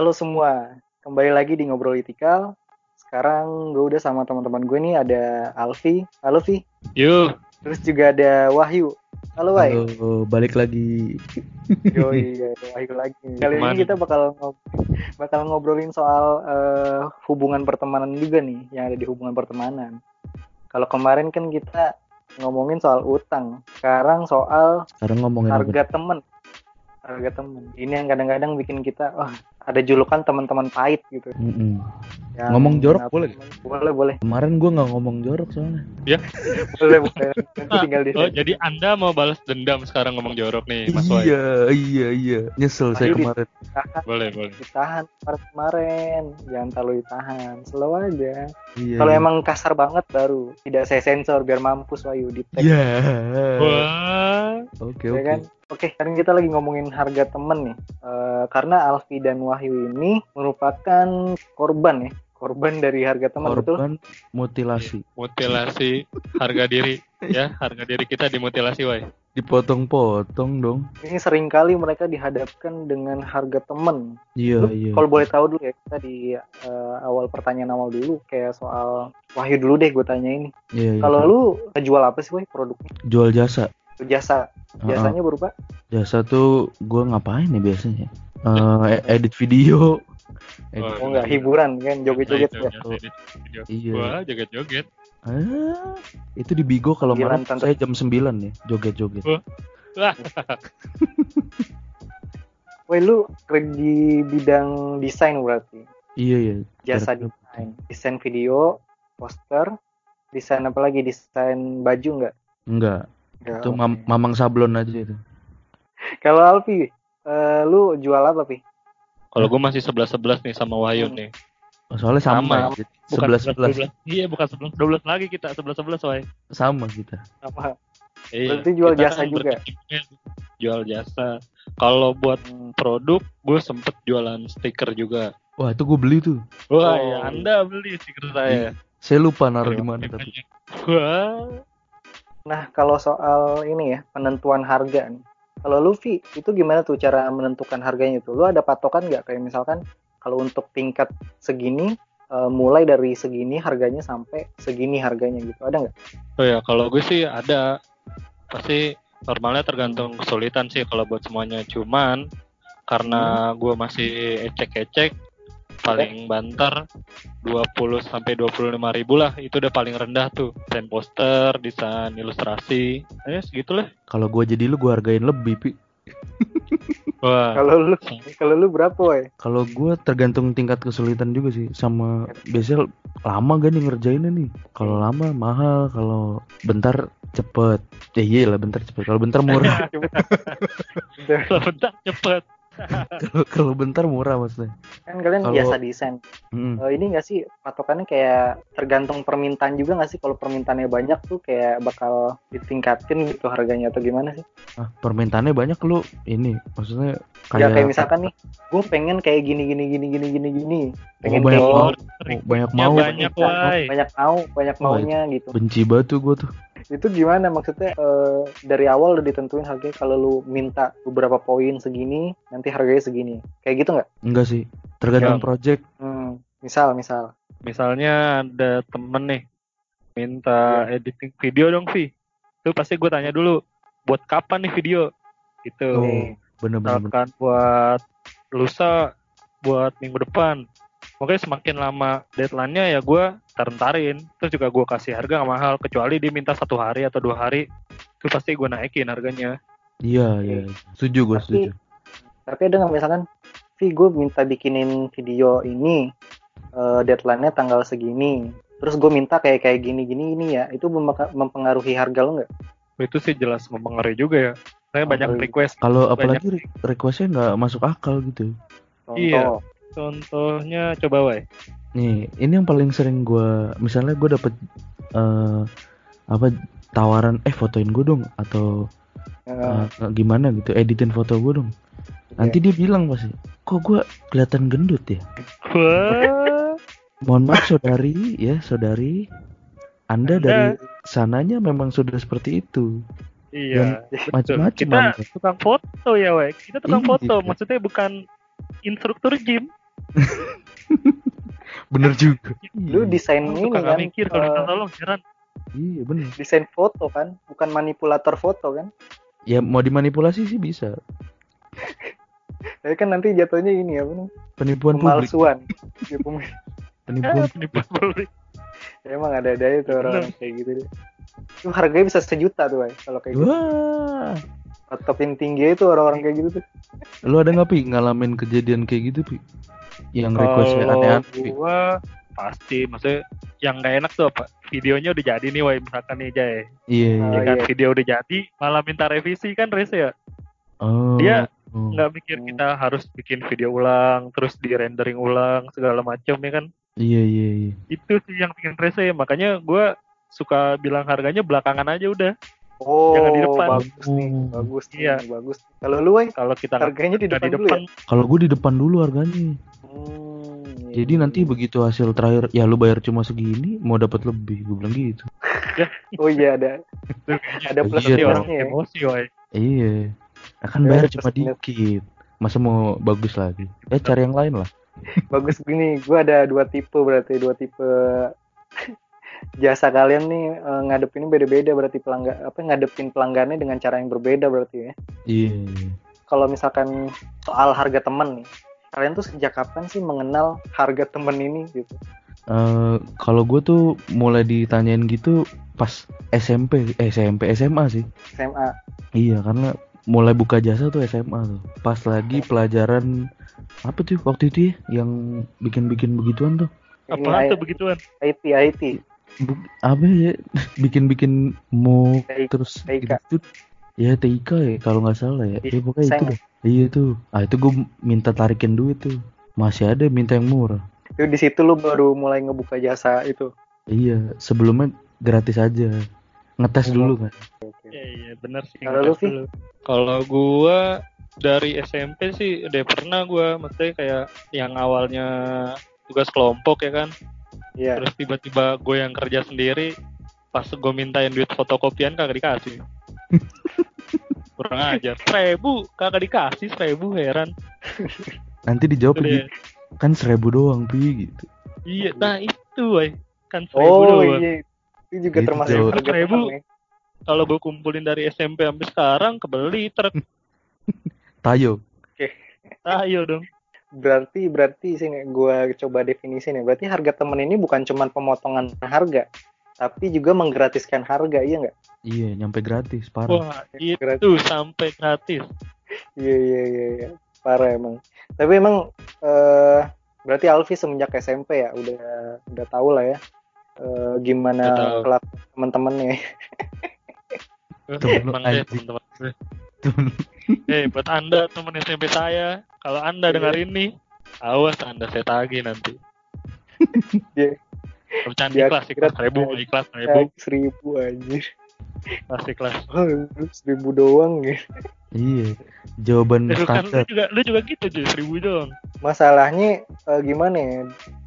Halo semua, kembali lagi di Ngobrol Itikal. Sekarang gue udah sama teman-teman gue nih ada Alfi. Halo Vi. Yuk. Terus juga ada Wahyu. Halo Wahyu. Halo, balik lagi. Yoi, ya, Wahyu lagi. Kali ini Ke mana? kita bakal ngob- bakal ngobrolin soal eh, hubungan pertemanan juga nih, yang ada di hubungan pertemanan. Kalau kemarin kan kita ngomongin soal utang, sekarang soal Sekarang ngomongin apa? harga temen harga temen ini yang kadang-kadang bikin kita wah ada julukan teman-teman pahit gitu Mm-mm. Yang Ngomong jorok apa boleh? namanya? boleh boleh Kemarin gue nggak ngomong jorok soalnya. boleh boleh nanti tinggal di Oh, jadi Anda mau balas dendam sekarang ngomong jorok nih, Mas Wai? Iya, iya, iya. Nyesel saya Ayo, kemarin. ditahan Boleh, boleh. ditahan kemarin kemarin jangan terlalu ditahan slow aja Iya. kalau iya. emang kasar banget baru tidak saya sensor biar mampus Wahyu di tag Iya. Wah. Oke, ya oke. Oke sekarang kita lagi ngomongin harga temen nih Eh, karena Alfi dan Wahyu ini merupakan korban ya korban dari harga teman betul Korban mutilasi. Mutilasi harga diri ya, harga diri kita dimutilasi, Wai. Dipotong-potong dong. ini sering kali mereka dihadapkan dengan harga temen. Iya, Lu iya. Kalau boleh tahu dulu ya kita di eh, awal pertanyaan awal dulu kayak soal Wahyu dulu deh gue tanya ini. Iya, iya. Kalau lu jual apa sih Wahyu produknya? jual jasa. Jasa. Jasanya berupa Jasa tuh gue ngapain ya biasanya? Eh, e- edit video. Edit oh enggak hiburan kan joget-joget Nah, ya. itu, edit video. Iya. Wah, joget-joget. Ah, itu di Bigo kalau malam tante- saya jam 9 ya, joget-joget. Wah, Wah lu kerja di bidang desain berarti. Iya, iya. Jasa desain. Desain video, poster, desain apa lagi? Desain baju enggak? Enggak, Enggak, itu mam- mamang sablon aja itu. Kalau Alfi, eh, lu jual apa, Pi? kalau gue masih 11-11 nih sama Wahyu Hmm. nih. Oh, Soalnya sama, Sama. ya, jadi 11 11 11. Iya, bukan 11 12 lagi kita, 11-11, Wai. sama kita. Apa? Iya. Berarti jual kita jasa kan juga? Jual jasa. Kalau buat produk, gue sempet jualan stiker juga. Wah, itu gue beli tuh. Wah, Oh. ya Anda beli stiker saya. Saya lupa naruh di mana tapi. Wah, Nah, kalau soal ini ya, penentuan harga nih. Kalau lu, Vi, itu gimana tuh cara menentukan harganya itu? Lu ada patokan nggak? Kayak misalkan, kalau untuk tingkat segini, eh, mulai dari segini harganya sampai segini harganya gitu. Ada nggak? Oh ya, kalau gue sih ada. Pasti normalnya tergantung kesulitan sih kalau buat semuanya. Cuman karena gue masih ecek-ecek, paling banter 20 sampai 25 ribu lah. Itu udah paling rendah tuh. Desain poster, desain ilustrasi. Eh, segitulah. Kalau gue jadi lu gue hargain lebih, Pi. Wah, Kalau lu, kalau lu berapa, woy? Kalau gue tergantung tingkat kesulitan juga sih sama biasanya lama gak nih ngerjainnya nih. Kalau lama mahal, kalau bentar cepet. Ya iya lah bentar cepet. Kalau bentar murah. kalau bentar cepet. Kalau kalau bentar murah maksudnya. kan kalian Kalau- biasa desain. Mm. Eh, ini nggak sih patokannya kayak tergantung permintaan juga nggak sih? Kalau permintaannya banyak tuh kayak bakal ditingkatin gitu harganya atau gimana sih? Ah, permintaannya banyak lu ini maksudnya ya kayak, kayak misalkan nih, gue pengen kayak gini gini gini gini gini gini, pengen banyak kayak mau. Oh, banyak Ya, mau. banyak, Wai. banyak mau, banyak Oh, maunya gitu. benci batu gue tuh. Itu gimana maksudnya? eh, dari awal udah ditentuin harganya kalau lu minta beberapa poin segini, nanti harganya segini. Kayak gitu nggak? Enggak sih. Tergantung Ya. project. Hmm, misal, misal. Misalnya ada temen nih minta editing video dong Vi. Itu pasti gue tanya dulu buat kapan nih video gitu. Oh, bener-bener. Misalkan buat lusa, buat minggu depan. Pokoknya semakin lama deadline-nya ya gue tarin Terus juga gue kasih harga nggak mahal. Kecuali dia minta satu hari atau dua hari. Itu pasti gue naikin harganya. Iya, iya. Setuju gue, Tapi- setuju. Tapi ada nggak misalkan, Vi gue minta bikinin video ini, eh, deadline-nya tanggal segini. Terus gue minta kayak kayak gini gini ini ya, itu mempenga- mempengaruhi harga lo nggak? Itu sih jelas mempengaruhi juga ya. Saya banyak request. Kalau Banyak. apalagi re- requestnya nggak masuk akal gitu. Contoh. Iya. Contohnya coba Wai. Nih, ini yang paling sering gua misalnya gue dapet eh apa tawaran eh fotoin gue dong atau Eh, eh, gimana gitu editin foto gue dong. Nanti iya. dia bilang pasti, kok gua kelihatan gendut ya? Wah. Mohon maaf saudari ya saudari, Anda, Anda- dari sananya memang sudah seperti itu. Iya. betul. Macam-macam Kita Anda. tukang foto ya, Wek. Kita tukang Iya. foto, maksudnya bukan instruktur gym. Bener juga. Lu Iya. desain Lu ini kan, mikir kalau eh, minta tolong heran. Iya bener. desain foto kan, bukan manipulator foto kan. Ya mau dimanipulasi sih bisa. Tapi kan nanti jatuhnya ini apa nih? Penipuan publik. Pemalsuan. Ya, pem- Penipuan. Penipuan publik. ya, emang ada ada itu orang kayak gitu deh. Itu harganya bisa sejuta tuh, Bay, kalau kayak gitu. Wah. Topin tinggi itu orang-orang kayak gitu tuh. Lu ada nggak pi ngalamin kejadian kayak gitu pi? Yang requestnya aneh-aneh. Pi? gua pasti maksudnya yang nggak enak tuh apa videonya udah jadi nih wah misalkan nih Jay Iya. Oh, ya kan iya. video udah jadi malah minta revisi kan rese ya Oh. Dia oh. nggak mikir kita harus bikin video ulang terus di rendering ulang segala macam ya kan Iya iya iya. itu sih yang bikin rese makanya gua suka bilang harganya belakangan aja udah Oh, Jangan di depan. bagus nih, Oh. bagus nih, Iya. bagus. Kalau lu, kalau kita harganya di depan, dulu ya? Kalau gue di depan dulu harganya. Hmm, Jadi iya, nanti begitu hasil terakhir ya lu bayar cuma segini mau dapat lebih gue bilang gitu. Oh iya ada ada plus Iya, ya. emosi woi Iya. Akan Ya, bayar cuma dikit. Masa mau bagus lagi? Eh cari yang lain lah. Bagus gini, gua ada dua tipe berarti dua tipe jasa kalian nih eh, ngadepinnya beda-beda berarti pelanggan apa ngadepin pelanggannya dengan cara yang berbeda berarti ya. Iya. Kalau misalkan soal harga temen nih, kalian tuh sejak kapan sih mengenal harga temen ini gitu? Eh kalau gue tuh mulai ditanyain gitu pas SMP, eh, SMP, SMA sih. SMA. Iya karena mulai buka jasa tuh SMA tuh. Pas lagi pelajaran apa tuh waktu itu ya yang bikin-bikin begituan tuh. I- tuh begituan IT IT. Bu- apa ya bikin-bikin TIK. terus TIK. gitu ya TIK ya kalau nggak salah ya ya pokoknya itu dah iya tuh ah itu gue minta tarikin duit tuh masih ada minta yang murah Itu di situ lu baru mulai ngebuka jasa itu. iya sebelumnya gratis aja ngetes Oh. dulu kan Benar sih. Kalau lu. Kalau gua dari SMP sih udah pernah gua maksudnya kayak yang awalnya tugas kelompok ya kan. Iya. Terus tiba-tiba gue yang kerja sendiri pas gue mintain duit fotokopian kagak dikasih. Kurang ajar. Seribu kagak dikasih seribu heran. nanti dijawab Udah. kan seribu doang pi gitu Iya, nah itu woy. kan seribu Oh doang. iya. Itu juga Gitu, termasuk Seribu. Ya. Kalau gue kumpulin dari SMP sampai sekarang kebeli truk. tayo Ayo dong. Berarti berarti sih gue coba definisi nih. Berarti harga temen ini bukan cuma pemotongan harga, tapi juga menggratiskan harga, iya nggak? iya nyampe gratis parah Wah, itu sampai gratis. Iya iya iya. iya. Parah emang. Tapi emang eh berarti Alfi semenjak SMP ya udah udah tahu lah ya eh, gimana teman-temannya. Temen deh, anjing. teman-teman Eh, buat Anda teman SMP saya, kalau Anda Iya. dengar ini, awas Anda saya tagih nanti. Iya. Bercanda Dia ikhlas, kira- ikhlas seribu, ikhlas seribu, Eh, seribu anjir. ikhlas ikhlas. Oh, seribu doang ya. iya jawaban Eh, lu kan lu juga lu juga gitu cuy, seribu dong. Masalahnya eh, gimana ya?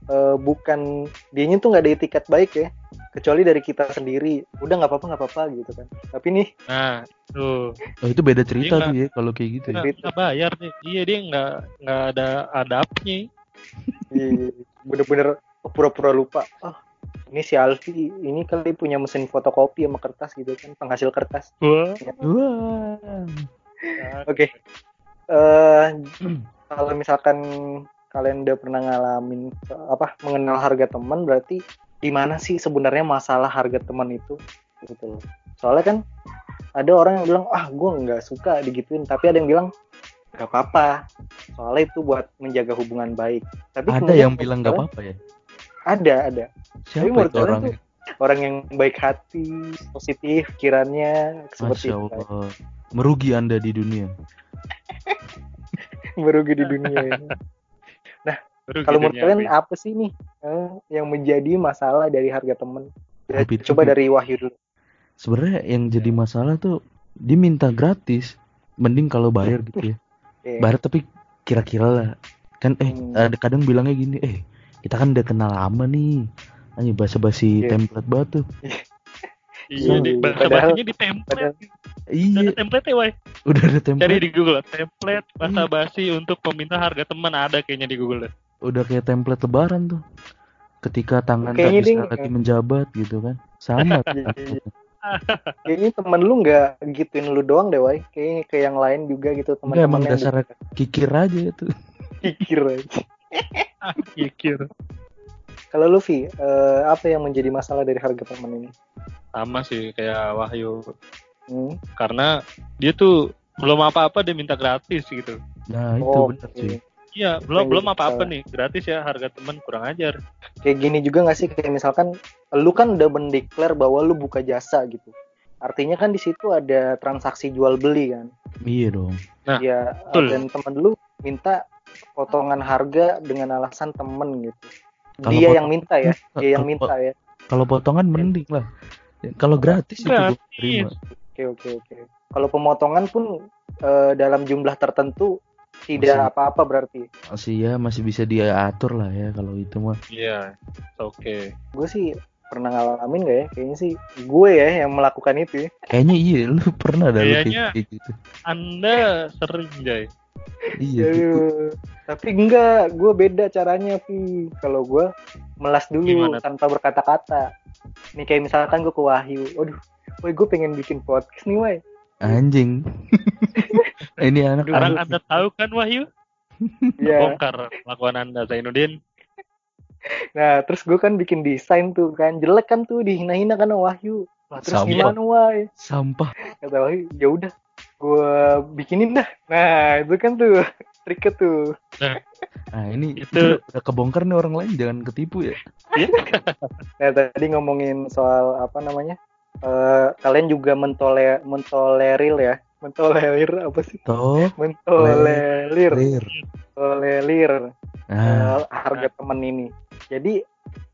Eh, bukan dianya tuh nggak ada etiket baik ya. Kecuali dari kita sendiri. Udah nggak apa-apa nggak apa-apa gitu kan. Tapi nih Nah, tuh. oh, itu beda cerita tuh ya kalau kayak gitu ya. Nggak, bayar nih. Iya dia nggak nggak ada adabnya. Iya, bener-bener pura-pura lupa. Oh, ini si Alfi ini kali punya mesin fotokopi sama kertas gitu kan, penghasil kertas. Wah. wah Oke. Eh kalau misalkan kalian udah pernah ngalamin apa mengenal harga teman berarti di mana sih sebenarnya masalah harga teman itu? Gitu loh. Soalnya kan ada orang yang bilang ah gue nggak suka digituin. Tapi ada yang bilang nggak apa-apa. Soalnya itu buat menjaga hubungan baik. Tapi ada yang bilang nggak kalian- apa-apa ya? Ada ada. Siapa menurut itu orang tuh orang yang baik hati positif pikirannya seperti Masya itu. Merugi anda di dunia. Merugi di dunia ini. kalau menurut kalian apa sih nih eh, yang menjadi masalah dari harga temen? Ya, Tapi- coba dari Wahyu dulu. Sebenarnya yang jadi masalah tuh diminta gratis. Mending kalau bayar gitu ya. Iya. bayar tapi kira-kira lah. Kan eh Hmm. ada kadang bilangnya gini eh kita kan udah kenal lama nih. Ayo basa-basi Iya. template banget tuh. Iya, di Iya, bahasa di template. padahal- Udah iya ada template ya, Wai. udah ada Cari template di Google template bahasa basi untuk meminta harga teman ada kayaknya di Google. Udah kayak template lebaran tuh. Ketika tangan Kayaknya tak bisa lagi menjabat gitu kan. Sama. Iya, iya. Kayaknya temen lu nggak gituin lu doang deh, Wai. Kayaknya ke yang lain juga gitu Enggak emang teman-teman yang dasar kikir aja itu. pikir aja. Kikir. Kalau lu Vi, eh, apa yang menjadi masalah dari harga temen ini? Sama sih kayak Wahyu. Hmm? Karena dia tuh belum apa-apa dia minta gratis gitu. Nah, itu Oh, bener oke. Iya, belum belum jadi apa-apa nih. Gratis ya harga teman kurang ajar. Kayak gini juga nggak sih kayak misalkan lu kan udah mendeklar bahwa lu buka jasa gitu. Artinya kan di situ ada transaksi jual beli kan. Iya dong. Nah, ya betul. dan temen lu minta potongan harga dengan alasan temen gitu. Kalau Dia yang minta ya, dia yang minta ya. Kalau potongan mending lah. Kalau gratis itu Gratis. terima. Oke oke oke. Kalau pemotongan pun eh, dalam jumlah tertentu tidak Masih- apa-apa berarti. Masih ya masih bisa dia atur lah ya kalau itu mah. Iya, oke. Gue sih pernah ngalamin gak ya? Kayaknya sih gue ya yang melakukan itu ya. Kayaknya iya lu pernah dah lu Kayaknya- kayak gitu. Anda sering, Jay. Iya gitu. Tapi enggak, gue beda caranya Pi. Kalau gue melas dulu Gimana? tanpa berkata-kata. Nih kayak misalkan gue ke Wahyu, aduh, woi gue pengen bikin podcast nih, woi. Anjing. Ini anak Orang Anda tahu kan Wahyu? Iya. Bongkar lakuan Anda Zainuddin. Nah, terus gue kan bikin desain tuh kan, jelek kan tuh dihina-hina kan sama Wahyu. Lah, terus Sama. gimana, woi? sampah. Kata Wahyu, ya udah, gue bikinin dah. Nah, itu kan tuh triknya tuh. Nah ini Itu- itu udah kebongkar nih orang lain jangan ketipu ya. Nah, tadi ngomongin soal apa namanya? Eh, kalian juga mentole mentolerir ya? Mentolerir apa sih? Toh, Mentolerir, clear. tolerir Nah, eh, harga temen ini. Jadi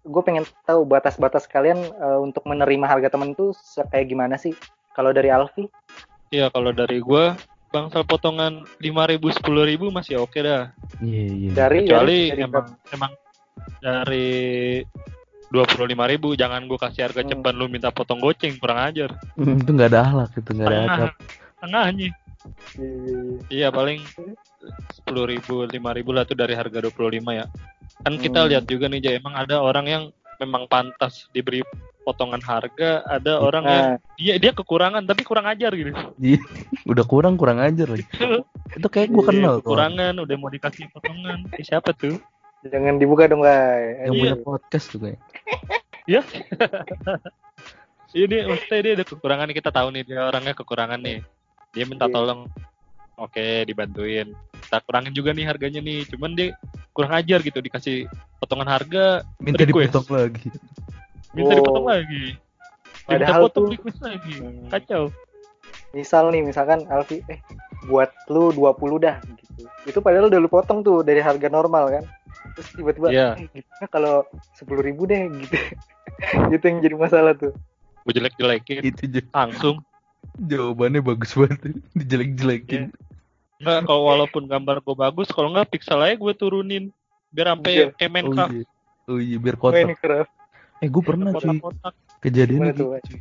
gue pengen tahu batas-batas kalian eh, untuk menerima harga temen itu kayak gimana sih? Kalau dari Alfi, Iya, kalau dari gua bangsal potongan 5000 10000 masih oke dah. iya iya. dari Kecuali dari, dari emang emang dari 25.000 jangan gua kasih harga Hmm. cepat lu minta potong goceng kurang ajar. Hmm, itu nggak ada ahlak itu nggak ada Tengah, adab. tengahnya. Iya, iya, iya. Iya paling 10.000 5.000 lah tuh dari harga 25 ya. Kan kita Hmm. lihat juga nih Jay, emang ada orang yang memang pantas diberi potongan harga, ada orang yang dia dia kekurangan tapi kurang ajar gitu. Iya, udah kurang kurang aja lagi. Itu kayak gue Iya, kenal tuh. kekurangan udah mau dikasih potongan. Eh, siapa tuh? jangan dibuka dong, guys. Yang Iya. punya podcast tuh kayak. Iya dia maksudnya dia ada kekurangan kita tahu nih dia orangnya kekurangan nih. Dia minta Iya. tolong. Oke, dibantuin. Kita kurangin juga nih harganya nih. Cuman dia kurang ajar gitu dikasih potongan harga, Minta Request. dipotong lagi. minta Oh. dipotong lagi. Dia minta Padahal potong tuh- request lagi. Hmm. Kacau. misal nih misalkan Alfi eh buat lu 20 dah gitu itu padahal udah lu potong tuh dari harga normal kan terus tiba-tiba Iya. eh gimana kalau sepuluh ribu deh gitu itu yang jadi masalah tuh Gue jelek-jelekin Itu langsung. Jawabannya bagus banget. Dijelek-jelekin. Enggak kalau walaupun gambar gue bagus, kalau nggak pixel aja gue turunin biar sampai Iya. kayak Oh Minecraft iya. Oh iya biar kotak. craft Eh gue pernah cuy. kotak-kotak. Kejadiannya Gimana tuh, gitu Wai? cuy.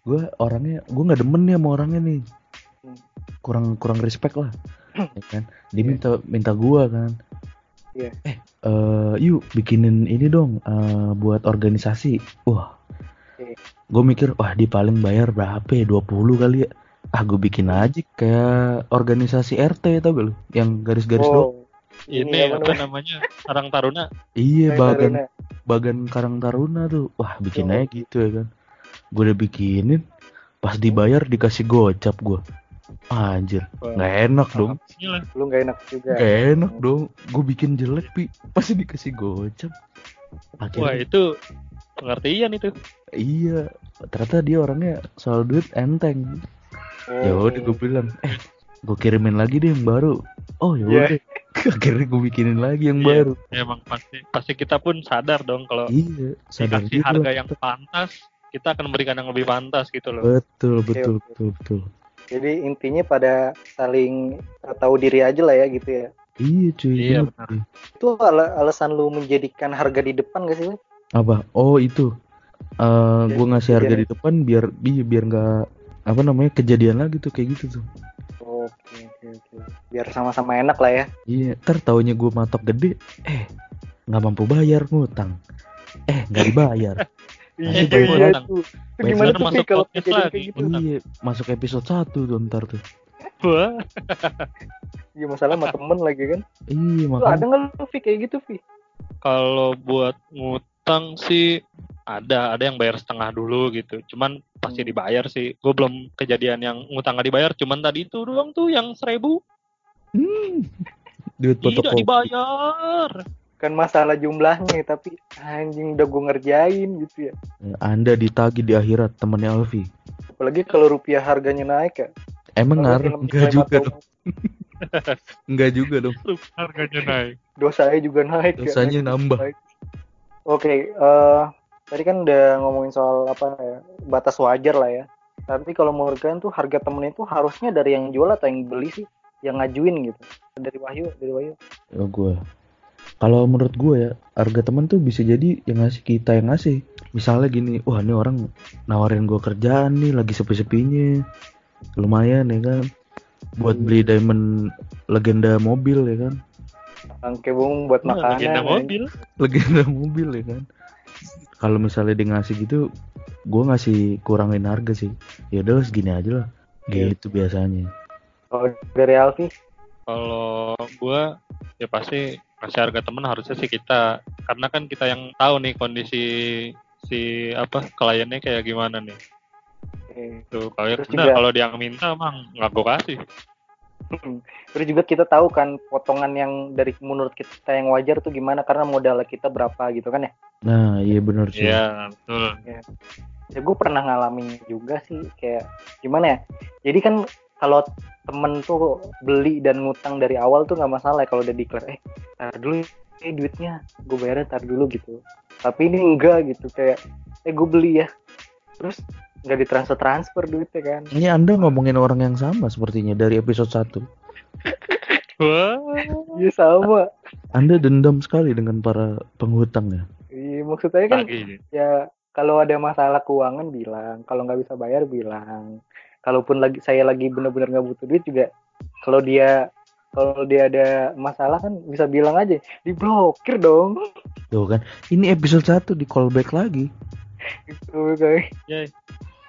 Gue orangnya gue nggak demen nih sama orangnya nih. Hmm. Kurang kurang respect lah. ya kan. Dia minta minta gue kan. Iya. Eh eh, yuk bikinin ini dong eh, buat organisasi. Wah. Iya. Gue mikir wah dia paling bayar berapa ya 20 kali ya. Ah gue bikin aja kayak organisasi RT tau gak lu? Yang garis-garis doang. oh Ini apa apa namanya? Sarang Taruna. Iya bagan Taruna. bagan Karang Taruna tuh. Wah, bikin Oh. aja gitu ya kan. Gue udah bikinin, pas dibayar dikasih gocap gue. Anjir, Wah. nggak enak dong. Lu nggak enak juga Nggak enak dong. Gue bikin jelek, pi. Pasti dikasih gocap. Wah Akhirnya, itu pengertian itu. iya. Ternyata dia orangnya soal duit enteng. Ya Oh. udah gue bilang, eh, gue kirimin lagi deh yang baru. Oh ya Iya. udah. Akhirnya gue bikinin lagi yang Iya. baru. Emang pasti pasti kita pun sadar dong kalau Iya, sadar dikasih harga yang pantas, kita akan memberikan yang lebih pantas gitu loh. Betul, betul, Oke, oke. betul, betul. Jadi intinya pada saling eh, tahu diri aja lah ya gitu ya. Iya cuy. Iya, benar. itu ala- alasan lu menjadikan harga di depan gak sih Wai? apa? Oh itu. Eh Jadi gue ngasih harga di depan biar bi- biar nggak apa namanya kejadian lagi tuh kayak gitu tuh. Oke oke oke. Biar sama-sama enak lah ya. Iya taunya gue matok gede eh nggak mampu bayar ngutang. Eh nggak dibayar Iya, Eh, iya utang. itu. Gimana tuh masuk kalau kejadian kayak gitu? Iya masuk episode 1 tuh ntar tuh Wah, Iya masalah sama temen lagi kan. iya Lu ada makanya nggak lu Vi kayak gitu Vi? kalau buat ngutang sih ada, ada yang bayar setengah dulu gitu. Cuman pasti Hmm. dibayar sih. Gue belum kejadian yang ngutang nggak dibayar. Cuman tadi itu doang tuh yang seribu Hmm. duit tidak dibayar. Kan masalah jumlahnya tapi anjing udah gue ngerjain gitu ya. Ya, anda ditagi di akhirat temannya Alfi Apalagi kalau rupiah harganya naik ya. emang ngaruh enggak juga dong enggak juga dong Harganya naik. Dosanya juga naik ya. dosanya nambah Oke, eh tadi kan udah ngomongin soal apa ya batas wajar lah ya. Tapi kalau menurut kalian tuh harga temen itu harusnya dari yang jual atau yang beli sih, yang ngajuin gitu. Dari Wahyu, dari Wahyu. ya gue kalau menurut gue ya harga teman tuh bisa jadi yang ngasih kita yang ngasih. Misalnya gini wah ini orang nawarin gue kerjaan nih lagi sepi-sepinya. Lumayan ya kan? Buat beli diamond legenda mobil ya kan? Angke bung buat Nah, makanan. legenda ya. mobil. legenda mobil ya kan? Kalau misalnya dia ngasih gitu gue ngasih kurangin harga sih. Ya udah segini aja lah. Iya. gitu biasanya. Kalau dari Alfi, Kalau gua ya pasti ngasih harga temen harusnya sih kita karena kan kita yang tahu nih kondisi si apa kliennya kayak gimana nih. eh, Tuh kalau Terus bener, juga- kalau dia yang minta emang nggak gua kasih. terus juga kita tahu kan potongan yang dari menurut kita yang wajar tuh gimana karena modal kita berapa gitu kan ya. nah iya bener sih Iya, betul. ya gue pernah ngalamin juga sih kayak gimana ya jadi kan kalau temen tuh beli dan ngutang dari awal tuh nggak masalah ya kalau udah declare eh tar dulu eh duitnya gue bayarin tar dulu gitu. Tapi ini enggak gitu kayak eh gue beli ya. Terus nggak ditransfer transfer duitnya kan. Ini anda ngomongin orang yang sama sepertinya dari episode 1 Wah, iya sama. Anda dendam sekali dengan para penghutang ya? Iya maksudnya kan lagi. ya kalau ada masalah keuangan bilang kalau nggak bisa bayar bilang kalaupun lagi saya lagi benar-benar nggak butuh duit juga kalau dia kalau dia ada masalah kan bisa bilang aja diblokir dong. Tuh kan ini episode 1 di callback lagi. Gitu guys.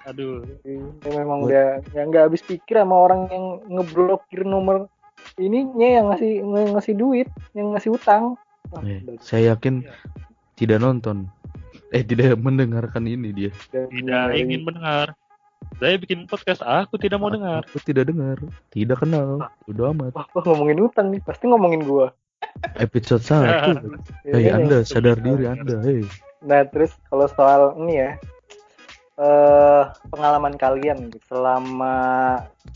Aduh, ya memang udah ya nggak habis pikir sama orang yang ngeblokir nomor ininya yang ngasih yang ngasih duit yang ngasih utang. Wah, Eh, udah- saya yakin tidak nonton. Eh tidak mendengarkan ini dia. Tidak ingin mendengar. Saya bikin podcast, aku tidak mau dengar. aku tidak dengar tidak kenal udah amat Wah, wah, ngomongin utang nih pasti ngomongin gua episode 1 hei kan, ya? anda sadar diri anda hei Nah, terus kalau soal ini ya, eh pengalaman kalian gitu, selama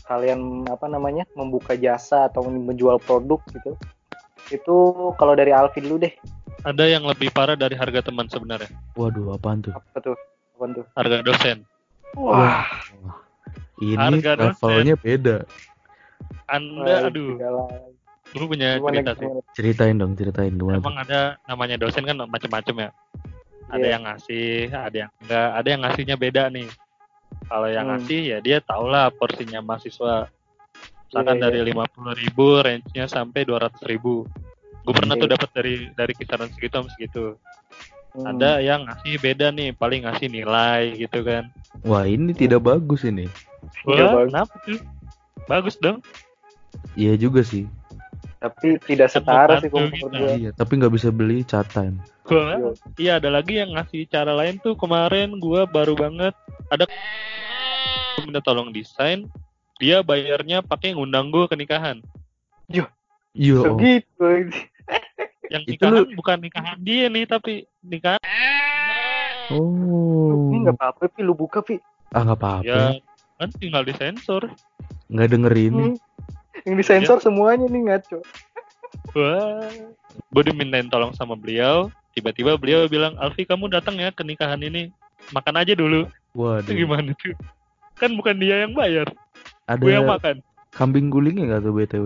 kalian apa namanya membuka jasa atau menjual produk gitu, itu kalau dari Alfi dulu deh, Ada yang lebih parah dari harga teman sebenarnya. waduh apaan tuh apa tuh? Apa tuh? Harga dosen. Wah, ini Harga dosen. levelnya beda Anda, aduh, gila. gue punya Gimana, cerita sih. gimana? ceritain dong ceritain gimana tuh? Emang ada namanya dosen kan macam-macam ya. Ada Iya. yang ngasih, ada yang enggak, ada yang ngasihnya beda nih. Kalau yang Hmm. ngasih ya dia tahulah porsinya mahasiswa. Misalkan Iya, dari lima puluh ribu, range-nya sampai dua ratus ribu. Gue pernah tuh Iya. dapat dari dari kisaran segitu sama segitu. Hmm. Ada yang ngasih beda nih, paling ngasih nilai gitu kan. wah ini tidak bagus ini Wah, bagus. kenapa tuh? Bagus dong. iya juga sih Tapi tidak setara sih kalau gua. iya tapi nggak bisa beli chat time Gua, Iya. iya ada lagi yang ngasih cara lain tuh kemarin gua baru banget ada minta tolong desain dia bayarnya pakai ngundang gua ke nikahan iya Segitu. Yang Itu nikahan bukan nikahan dia nih tapi nikahan. Oh. Ini nggak apa-apa, Pi, lu buka, Pi. ah nggak apa-apa. Ya kan tinggal disensor. Nggak denger ini Hmm. Yang disensor semuanya nih ngaco. wah. Gua dimintain tolong sama beliau. Tiba-tiba beliau bilang Alfi kamu datang ya ke nikahan ini. Makan aja dulu. Waduh. itu gimana tuh? Kan bukan dia yang bayar. Ada gue yang makan. kambing gulingnya nggak tuh btw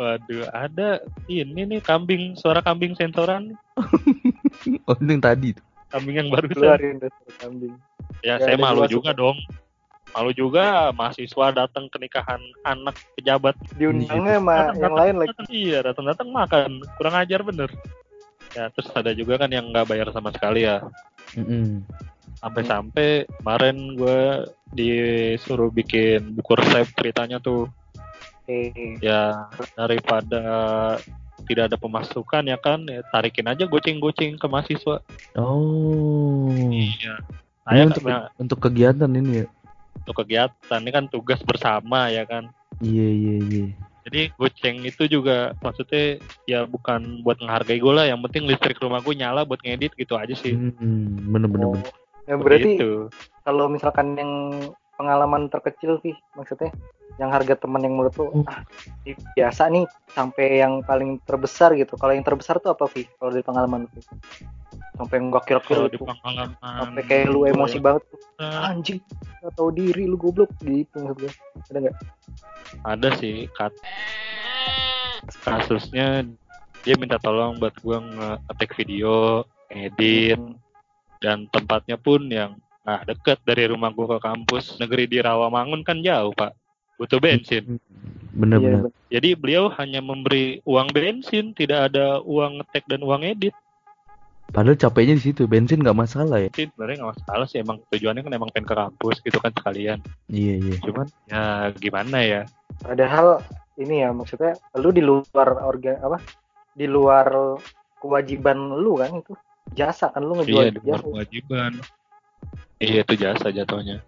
Waduh, ada ini nih kambing, suara kambing sensoran, oh ini yang tadi tuh kambing yang baru Keluarin kambing. Ya, Ya, saya malu juga dong. Malu juga mahasiswa datang ke nikahan anak pejabat. Diundangnya sama Datang, yang datang, lain lagi. datang, iya, datang-datang makan. Kurang ajar bener. ya terus ada juga kan yang nggak bayar sama sekali ya Mm-mm. sampai-sampai kemarin gue disuruh bikin buku resep ceritanya tuh Oke. ya daripada tidak ada pemasukan ya kan ya tarikin aja goceng-goceng ke mahasiswa Oh. iya Ini saya untuk untuk kegiatan ini ya. untuk kegiatan ini kan tugas bersama ya kan Iya iya iya. jadi goceng itu juga maksudnya ya bukan buat menghargai gue lah yang penting listrik rumah gue nyala buat ngedit gitu aja sih Hmm, bener bener Oh. bener. Ya, berarti kalau misalkan yang pengalaman terkecil sih maksudnya yang harga teman yang menurut lu ah ini biasa nih sampai yang paling terbesar gitu. Kalau yang terbesar tuh apa Vi kalau dari pengalaman lu Vi? sampai nggak kira-kira kalau di gitu pengalaman sampai kayak lu emosi ya, banget tuh. anjing gak tahu diri lu goblok gitu maksud gue ada nggak? Ada sih kat kasusnya dia minta tolong buat gue nge-take video edit Hmm. dan tempatnya pun yang nah deket dari rumah gue ke kampus. Negeri di Rawamangun kan jauh pak. Butuh bensin. Bener Iya, bener. bener. jadi beliau hanya memberi uang bensin tidak ada uang ngetek dan uang edit. Padahal capeknya di situ, bensin nggak masalah ya. sih sebenarnya nggak masalah sih emang tujuannya kan emang pengen ke kampus gitu kan sekalian. Iya iya. cuman ya gimana ya? Padahal ini ya maksudnya lu di luar orga apa? Di luar kewajiban lu kan itu. Jasa kan lu ngejual iya di luar jasa. kewajiban iya itu jasa jatuhnya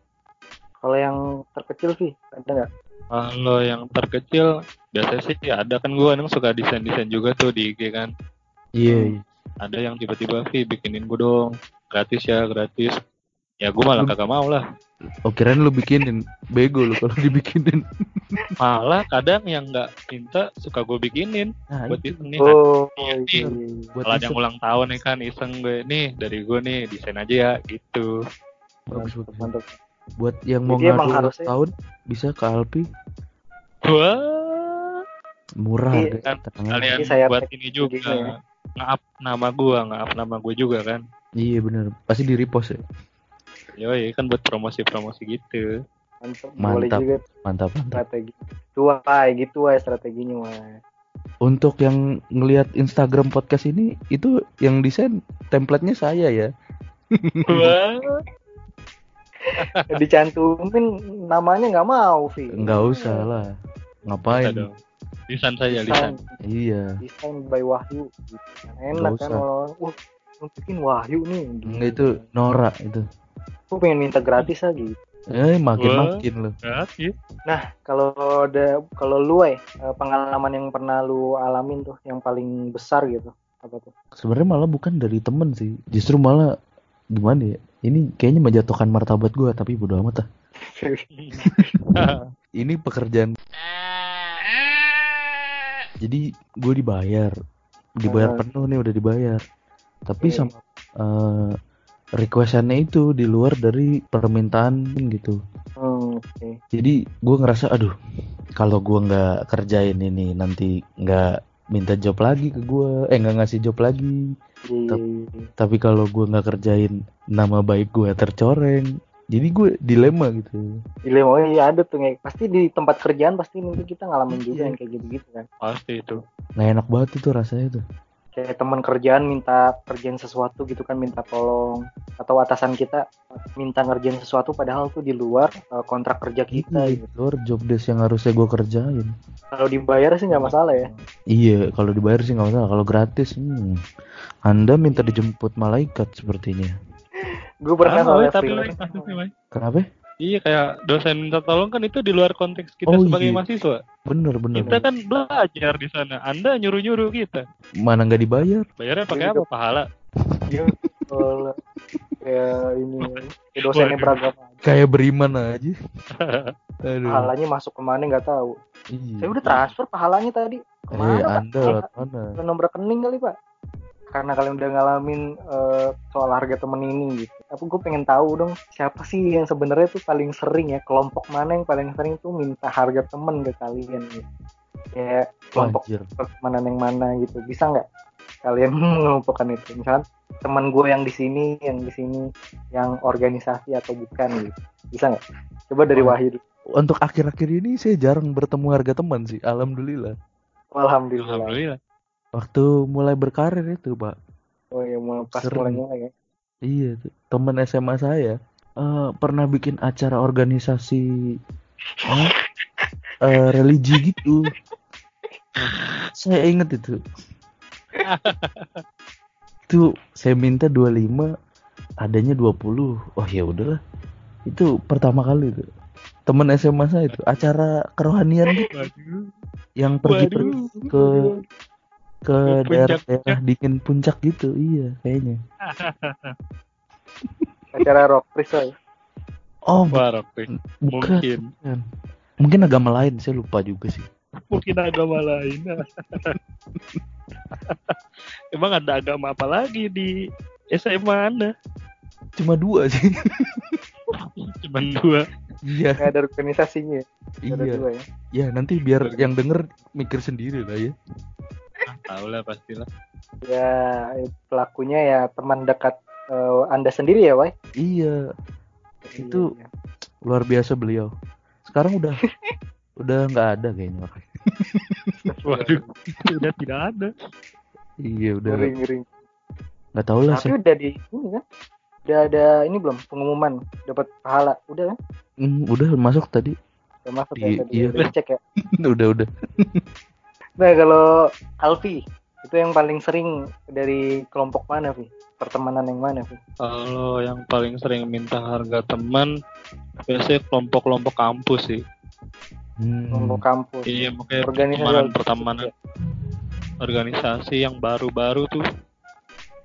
kalau yang terkecil sih ada nggak Kalau yang terkecil biasanya sih ada kan gue kan suka desain desain juga tuh di IG kan. Iya. Iya. Ada yang tiba-tiba Vi bikinin gue dong gratis ya gratis. Ya gue malah kagak mau lah. Oh kirain lu bikinin, bego lu kalau dibikinin. Malah kadang yang nggak minta suka gue bikinin Nah, buat itu. itu nih. oh iya, iya. Buat Kalau ada yang iseng. ulang tahun nih kan iseng gue nih dari gue nih desain aja ya gitu. Bagus, bagus. mantap Buat yang mau Jadi ngadu ulang harusnya- tahun bisa ke Alpi Wah murah Iya, kan kalian Jadi saya buat ini juga ya. nge-up nama gue nge-up nama gue juga kan. Iya bener, pasti di repost ya. Yoi kan buat promosi-promosi gitu. mantap boleh Mantap. juga Mantap mantap. strategi tua kayak gitu wae strateginya wae Untuk yang ngelihat Instagram podcast ini itu yang desain template-nya saya ya. Wah. dicantumin namanya nggak mau Vi Enggak usah lah. Ngapain? Lisan saja desain lisan. Iya. desain by Wahyu gitu. enak Nggak kan kalau uh mungkin Wahyu nih gitu. Enggak itu Nora itu. Gua pengen minta gratis lagi Eh makin Wah. makin loh. Gratis. kalau ada kalau lu eh pengalaman yang pernah lu alamin tuh yang paling besar gitu apa tuh Sebenarnya malah bukan dari temen sih. Justru malah gimana ya? Ini kayaknya menjatuhkan martabat gua tapi bodo amat ah. Ini pekerjaan. Jadi gue dibayar, dibayar Ah. penuh nih udah dibayar. Tapi Oke. sama eh requestannya itu di luar dari permintaan gitu. hmm, oke Jadi gue ngerasa aduh kalau gua nggak kerjain ini nanti nggak minta job lagi ke gua, eh nggak ngasih job lagi. Iya, iya. Tapi kalau gua nggak kerjain nama baik gua tercoreng. Jadi gue dilema gitu. dilema oh iya ada tuh Nge. pasti di tempat kerjaan pasti mungkin kita ngalamin juga Iya. yang kayak gitu-gitu kan Pasti itu. Nggak enak banget itu rasanya tuh. Kayak teman kerjaan minta kerjaan sesuatu gitu kan minta tolong atau atasan kita minta ngerjain sesuatu padahal tuh di luar eh, kontrak kerja kita Iya, gitu. di luar job desk yang harusnya gua kerjain. kalau dibayar sih nggak masalah ya Iya, kalau dibayar sih nggak masalah. Kalau gratis, hmm, Anda minta dijemput malaikat sepertinya. gue pernah Sama, soalnya tapi freelance. Kenapa? Iya kayak dosen minta tolong kan itu di luar konteks kita Oh, sebagai iya. mahasiswa. Bener bener. Kita kan belajar di sana. Anda nyuruh-nyuruh kita. Mana nggak dibayar? Bayarnya pakai Iya, apa? Pahala. Kalau kayak ini kayak dosennya beragama Kayak beriman aja. Aduh. pahalanya masuk ke mana nggak tahu Iya. saya udah transfer pahalanya tadi ke mana Eh, pak Anda mana? nomor rekening kali pak karena kalian udah ngalamin eh, soal harga temen ini gitu. Aku gue pengen tahu dong siapa sih yang sebenarnya tuh paling sering ya? Kelompok mana yang paling sering tuh minta harga temen ke kalian gitu? Kayak kelompok pertemanan yang mana gitu. Bisa nggak kalian mengelompokkan itu? Misalkan teman gue yang di sini yang di sini yang organisasi atau bukan gitu. Bisa nggak? Coba dari Wah. Wahid. Untuk akhir-akhir ini saya jarang bertemu harga teman sih. Alhamdulillah. alhamdulillah. Alhamdulillah. Waktu mulai berkarir itu, Pak. Oh ya mau pas Sering. mulai ya. Iya tuh. Temen SMA saya eh, pernah bikin acara organisasi eh, eh, religi gitu. Saya inget itu. itu saya minta 25 adanya 20. Oh ya udahlah. Itu pertama kali itu. Temen SMA saya itu acara kerohanian gitu Waduh. yang pergi-pergi Waduh. ke ke daerah-daerah dingin puncak gitu. Iya, kayaknya. Acara rock Prisoy. Oh, Wah, bukan. Mungkin. bukan. Mungkin agama lain, saya lupa juga sih. Mungkin agama lain. Emang ada agama apa lagi di SMA Anda? Cuma dua sih. Cuman dua. Iya, Nggak ada organisasinya. ya? Nggak Ada iya. dua ya. Ya, nanti biar yang denger mikir sendiri lah ya. Ah, tahu lah pastilah. Ya pelakunya ya teman dekat eh, anda sendiri ya, Wai? Iya, Itu- Iya, luar biasa beliau. Sekarang udah udah nggak ada kayaknya. Waduh, sudah tidak ada. Iya, udah Ngeri, ngeri. nggak tahu lah Tapi udah di ini kan? Udah ada ini belum pengumuman dapat pahala? Udah kan? Hmm, udah masuk tadi. Udah masuk Di- ya tadi. iya. Udah dicek ya. udah udah. Nah kalau Alfi itu yang paling sering dari kelompok mana, Vi? Pertemanan yang mana, Vi? Kalau yang paling sering minta harga teman biasanya kelompok-kelompok kampus sih. Hmm. Kelompok kampus. Iya, makanya Organisasi pertemanan organisasi. pertemanan organisasi yang baru-baru tuh.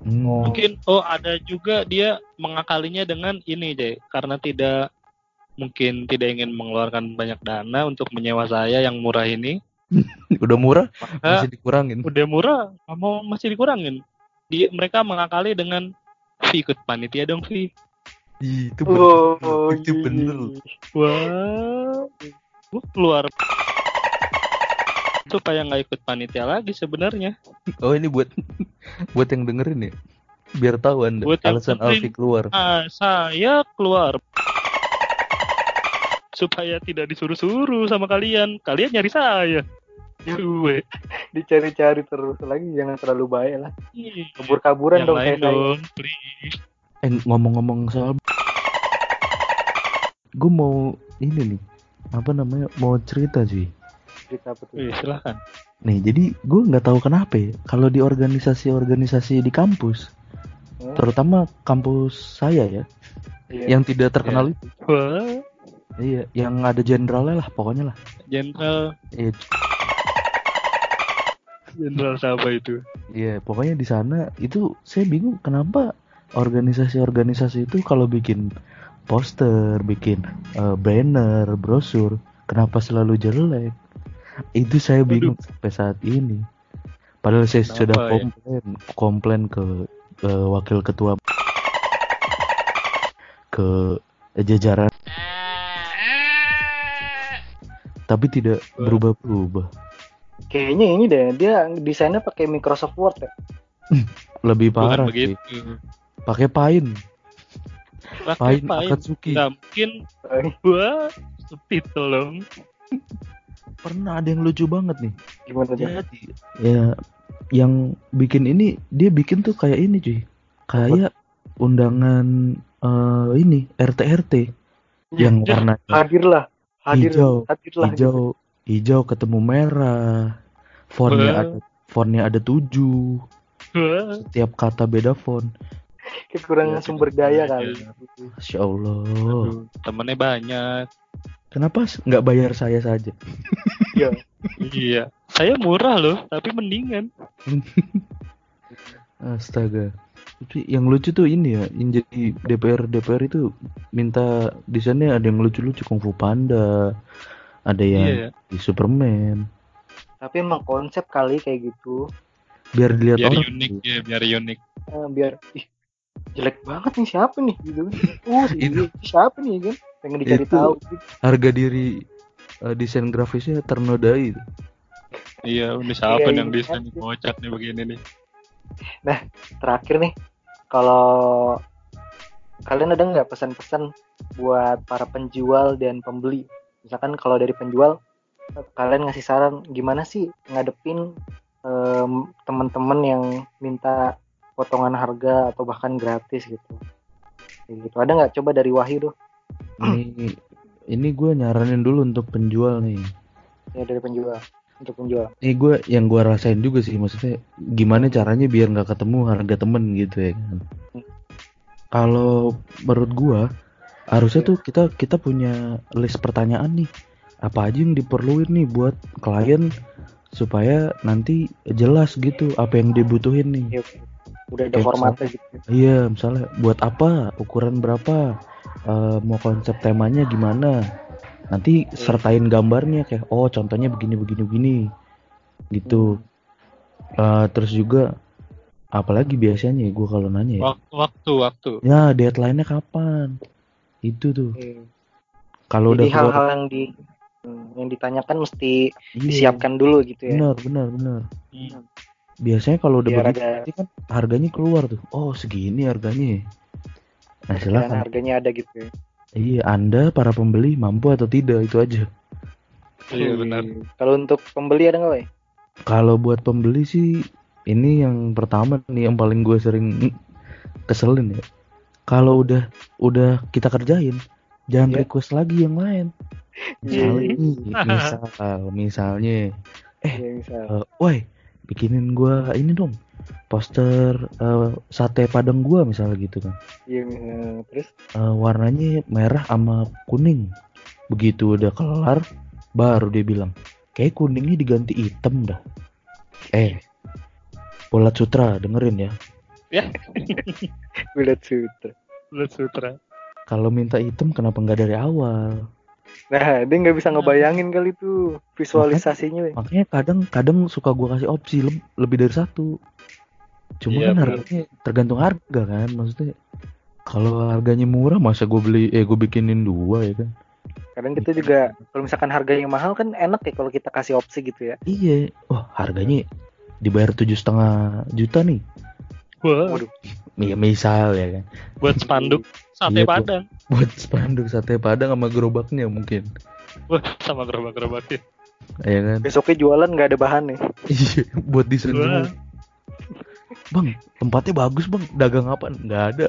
Hmm. Mungkin oh ada juga dia mengakalinya dengan ini deh, karena tidak mungkin tidak ingin mengeluarkan banyak dana untuk menyewa saya yang murah ini. Udah murah Maka masih dikurangin. udah murah, mau masih dikurangin. Dia mereka mengakali dengan fee ikut panitia dong fee. Ih, itu bener. Oh, itu iya. bener. Wah, gua keluar supaya nggak ikut panitia lagi sebenarnya. Oh ini buat buat yang dengerin ya. Biar tahu anda Buat alasan. Alfi keluar. Ah, saya keluar supaya tidak disuruh-suruh sama kalian. Kalian nyari saya. Gue. Dicari-cari terus lagi jangan terlalu baik lah. Ih, Kabur-kaburan Yang dong kayak saya. dong, please. Eh ngomong-ngomong soal gue mau ini nih apa namanya mau cerita sih Cerita apa tuh? Silahkan. nih jadi gue nggak tahu kenapa ya kalau di organisasi-organisasi di kampus Hmm, terutama kampus saya ya iya. yang tidak terkenal itu Wah, iya yang ada jenderalnya lah pokoknya lah. Jenderal, iya. Jenderal siapa itu? iya, pokoknya di sana itu saya bingung kenapa organisasi-organisasi itu kalau bikin poster bikin eh, banner brosur kenapa selalu jelek? Itu saya bingung sampai saat ini. Padahal saya Kenapa sudah ya? komplain komplain ke, ke wakil ketua ke jajaran tapi tidak Wah. berubah-berubah Kayaknya ini deh, dia desainnya pakai Microsoft Word ya. lebih Bukan parah sih begitu. pakai paint Pakai paint paint. Akatsuki Nggak mungkin gua speed tolong. pernah ada yang lucu banget nih Gimana? Jadi ya yang bikin ini dia bikin tuh kayak ini cuy. Kayak undangan eh, ini RT RT yang Ya, warna Hadirlah, hadir, Hijau, hadirlah. gitu. hijau hijau ketemu merah. Fontnya ada fontnya ada tujuh. Setiap kata beda font. Kekurangan Ya, sumber daya kali. Masya Allah. aduh, temennya banyak. Kenapa nggak bayar saya saja? Iya. Iya. Saya murah loh, tapi mendingan. Astaga. Tapi yang lucu tuh ini ya, yang jadi DPR DPR itu minta desainnya ada yang lucu-lucu Kung Fu Panda, ada yang Iya. di Superman, Tapi emang konsep kali kayak gitu. biar dilihat Biar orang. unik ya, biar unik. Eh, biar ih jelek banget nih siapa nih gitu. Uh, Itu. ini siapa nih kan? Pengen dicari Itu. tahu. gitu. Harga diri eh, desain grafisnya ternodai. Iya, ini siapa Iya, nih yang iya. desain nih kocak nih begini nih. Terakhir nih, kalau kalian ada nggak pesan-pesan buat para penjual dan pembeli? Misalkan kalau dari penjual, kalian ngasih saran gimana sih ngadepin em, teman-teman yang minta potongan harga atau bahkan gratis gitu? Gitu. Ada nggak? Coba dari Wahyu tuh. Ini ini gue nyaranin dulu untuk penjual nih. ya dari penjual untuk penjual Ini gue yang gue rasain juga sih maksudnya gimana caranya biar nggak ketemu harga temen gitu ya kan. Kalau menurut gue harusnya tuh kita kita punya list pertanyaan nih apa aja yang diperluin nih buat klien supaya nanti jelas gitu apa yang dibutuhin nih. Iya, udah ada Kayak formatnya gitu Iya, misalnya buat apa, ukuran berapa, eh, mau konsep temanya gimana. Nanti sertain gambarnya kayak oh contohnya begini begini begini. Gitu. Eh, terus juga apalagi biasanya gue kalau nanya ya, Wak- Waktu, waktu. ya deadline-nya kapan? Itu tuh. Iya. Kalau udah hal-hal yang di hmm, yang ditanyakan mesti iya, disiapkan dulu gitu ya Benar, benar, benar. Hmm. Biasanya kalau udah Biar begitu ada- kan harganya keluar tuh. Oh, segini harganya. Nah, Dan silakan. harganya ada gitu ya Iya, Anda para pembeli mampu atau tidak itu aja. Iya benar. kalau untuk pembeli ada nggak Wei? Kalau buat pembeli sih ini yang pertama nih yang paling gue sering keselin ya. Kalau udah udah kita kerjain, jangan Iya. request lagi yang lain. Misalnya, Iya. nih, misal, misalnya, ya misal eh, woi, bikinin gua ini dong, poster eh, sate padang gua misalnya gitu kan. iya misal terus Eh, warnanya merah sama kuning. Begitu udah kelar, baru dia bilang, kayak kuningnya diganti hitam dah. Eh, Polat Sutra dengerin ya. Bulat sutra Bulat sutra. Kalau minta hitam kenapa nggak dari awal? nah dia nggak bisa ngebayangin kali tuh visualisasinya. Makanya kadang kadang suka gua kasih opsi leb- lebih dari satu. Cuma Iya, kan harganya tergantung harga kan, maksudnya. Kalau harganya murah masa gue beli eh gue bikinin dua ya kan. kadang kita juga kalau misalkan harganya mahal kan enak ya kalau kita kasih opsi gitu ya Iya, wah harganya dibayar tujuh setengah juta nih. Wah, Waduh. Ya misal ya kan. buat spanduk sate Iya, padang. Buat spanduk sate padang sama gerobaknya mungkin. Wah, sama gerobak-gerobaknya. Ya kan. besoknya jualan nggak ada bahan nih Iya, buat desain semua. Bang, tempatnya bagus bang. Dagang apa? Nggak ada.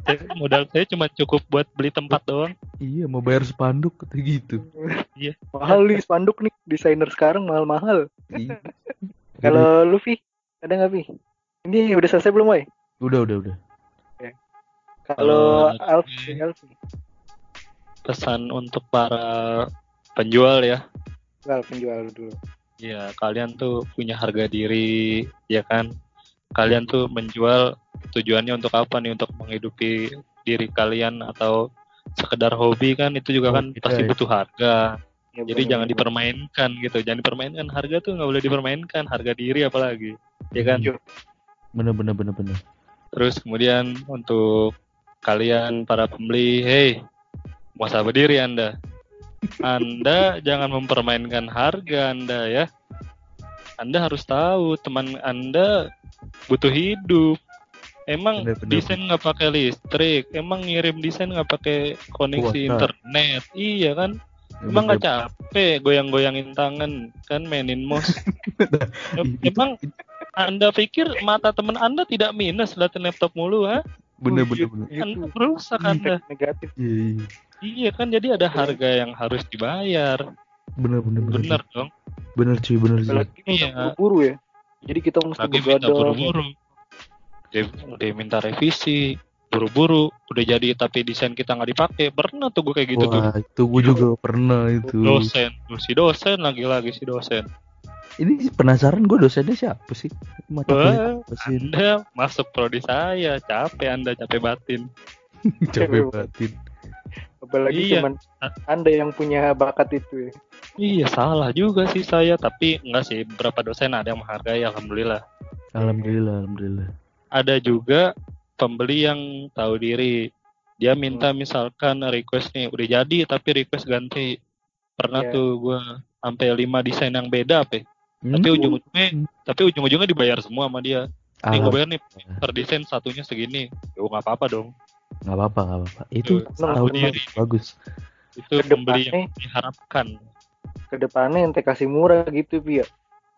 Saya- Modal saya cuma cukup buat beli tempat doang. Iya, mau bayar spanduk kata gitu. mahal nih spanduk nih desainer sekarang mahal-mahal Iya. kalau Luffy ada nggak Vi ini udah selesai belum Wei udah udah udah. kalau Kalau Alfi Alfi Pesan untuk para penjual ya. Well, penjual dulu Ya, kalian tuh punya harga diri, ya kan? Kalian tuh menjual tujuannya untuk apa nih? Untuk menghidupi diri kalian atau sekedar hobi kan? Itu juga kan iya, pasti iya. butuh harga. Ya, Jadi bener, jangan bener. dipermainkan gitu. Jangan dipermainkan harga tuh nggak boleh dipermainkan. Harga diri apalagi, ya kan? Iya. Bener bener bener bener. Terus kemudian untuk kalian para pembeli, hey, muasabah diri Anda. Anda jangan mempermainkan harga Anda ya. Anda harus tahu teman Anda butuh hidup. Emang Bener, bener. desain nggak pakai listrik, emang ngirim desain nggak pakai koneksi Kuota. internet, iya kan? Emang nggak capek goyang-goyangin tangan kan mainin mouse. Emang anda pikir mata teman anda tidak minus liatin laptop mulu, ha? bener Oh, bener iya, bener. Anda gitu. rusak anda. negatif Iya, iya. Iya kan, jadi ada harga yang harus dibayar. bener bener bener. Bener dong. Bener cuy bener cuy. Iya. udah buru-buru ya jadi kita mesti Lagi minta buru-buru. Dia, dia minta revisi, buru-buru, udah jadi tapi desain kita nggak dipakai. Pernah tuh gue kayak gitu tuh. Wah itu gue juga pernah itu. Dosen, tuh, si dosen lagi-lagi si dosen. Ini penasaran gue dosennya siapa sih? Mata Wah, sih? Anda masuk prodi saya, capek Anda, capek batin. Capek batin. Apalagi Iya. cuman anda yang punya bakat itu ya Iya salah juga sih saya, tapi enggak sih beberapa dosen ada yang menghargai, alhamdulillah. Alhamdulillah alhamdulillah. Ada juga pembeli yang tahu diri, dia minta misalkan request nih udah jadi tapi request ganti. Pernah Iya. tuh gua sampai lima desain yang beda apa, Hmm? tapi ujung-ujungnya Hmm. tapi ujung-ujungnya dibayar semua sama dia. Nih gue bayar nih per desain satunya segini, yo nggak apa-apa dong. Nggak apa-apa nggak apa-apa. Itu Tuh, tahu tahu diri. bagus. Itu pembeli yang Kedepannya- diharapkan. ke depannya ente kasih murah gitu Vi ya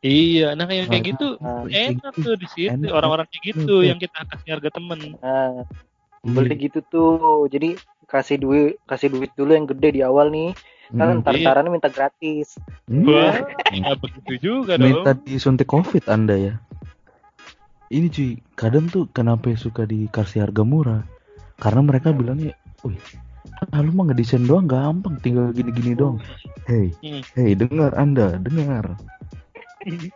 Iya, nah yang kayak Nah, gitu Nah, enak tuh di situ orang-orang kayak gitu Enak. yang kita kasih harga temen. nah, Iya. beli gitu tuh. Jadi kasih duit kasih duit dulu yang gede di awal nih. Kan Mm. ntar Iya. tarannya minta gratis. Hmm. Wah, nggak begitu juga dong. Minta disuntik covid anda ya ini cuy kadang tuh kenapa suka dikasih harga murah karena mereka bilangnya wih ah, lu mah ngedesain doang gampang tinggal gini-gini doang hey Hmm. hey dengar anda dengar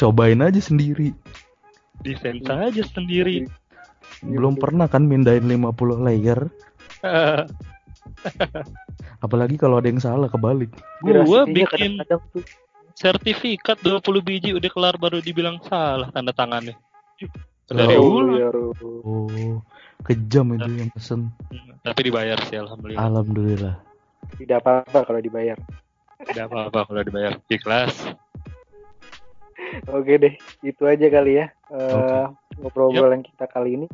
cobain aja sendiri Desain saja sendiri. belum pernah kan mindahin 50 layer apalagi kalau ada yang salah kebalik Gua bikin sertifikat 20 biji udah kelar baru dibilang salah tanda tangannya. Dari Oh, ulang. ya, oh kejam itu yang pesen Tapi dibayar sih alhamdulillah. alhamdulillah Tidak apa-apa kalau dibayar. Tidak apa-apa kalau dibayar. Ikhlas. Oke deh, itu aja kali ya eh, ngobrol-ngobrolan kita kali ini.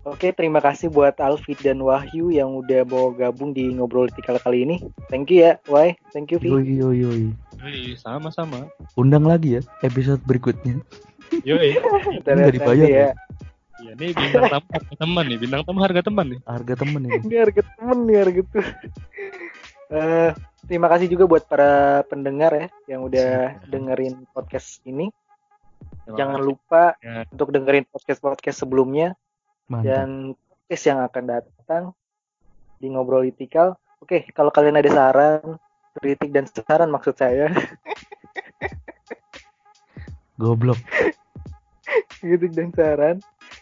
Oke, terima kasih buat Alfit dan Wahyu yang udah mau gabung di ngobrol tikal kali ini. Thank you ya, Wai. Thank you, Vi. yoi yoi yoi sama-sama. undang lagi ya episode berikutnya Nggak lihat dibayar ya? Iya nih bintang tamu harga teman nih, bintang tamu harga teman nih. harga temen ini Ini harga temen nih harga tuh. Eh, terima kasih juga buat para pendengar ya yang udah dengerin podcast ini. Terima Jangan kasih. lupa Ya. untuk dengerin podcast-podcast sebelumnya mantap dan podcast yang akan datang di ngobrol itikal. Oke, kalau kalian ada saran, kritik dan saran maksud saya, goblok kritik dan saran,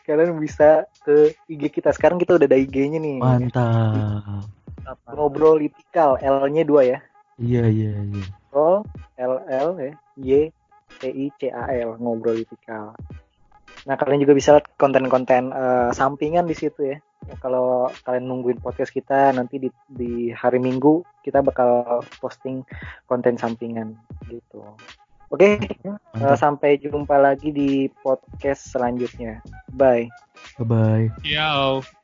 kalian bisa ke IG kita. Sekarang kita udah ada IG-nya nih. mantap Ngobrol itikal, L-nya dua ya. iya iya iya Ngobrol L L ya, Y T I C A L, ngobrol itikal. Nah, kalian juga bisa lihat konten-konten eh, sampingan di situ ya. Kalau kalian nungguin podcast kita nanti di, di hari Minggu kita bakal posting konten sampingan gitu. Oke, eh, mantap sampai jumpa lagi di podcast selanjutnya. Bye. bye bye Ciao.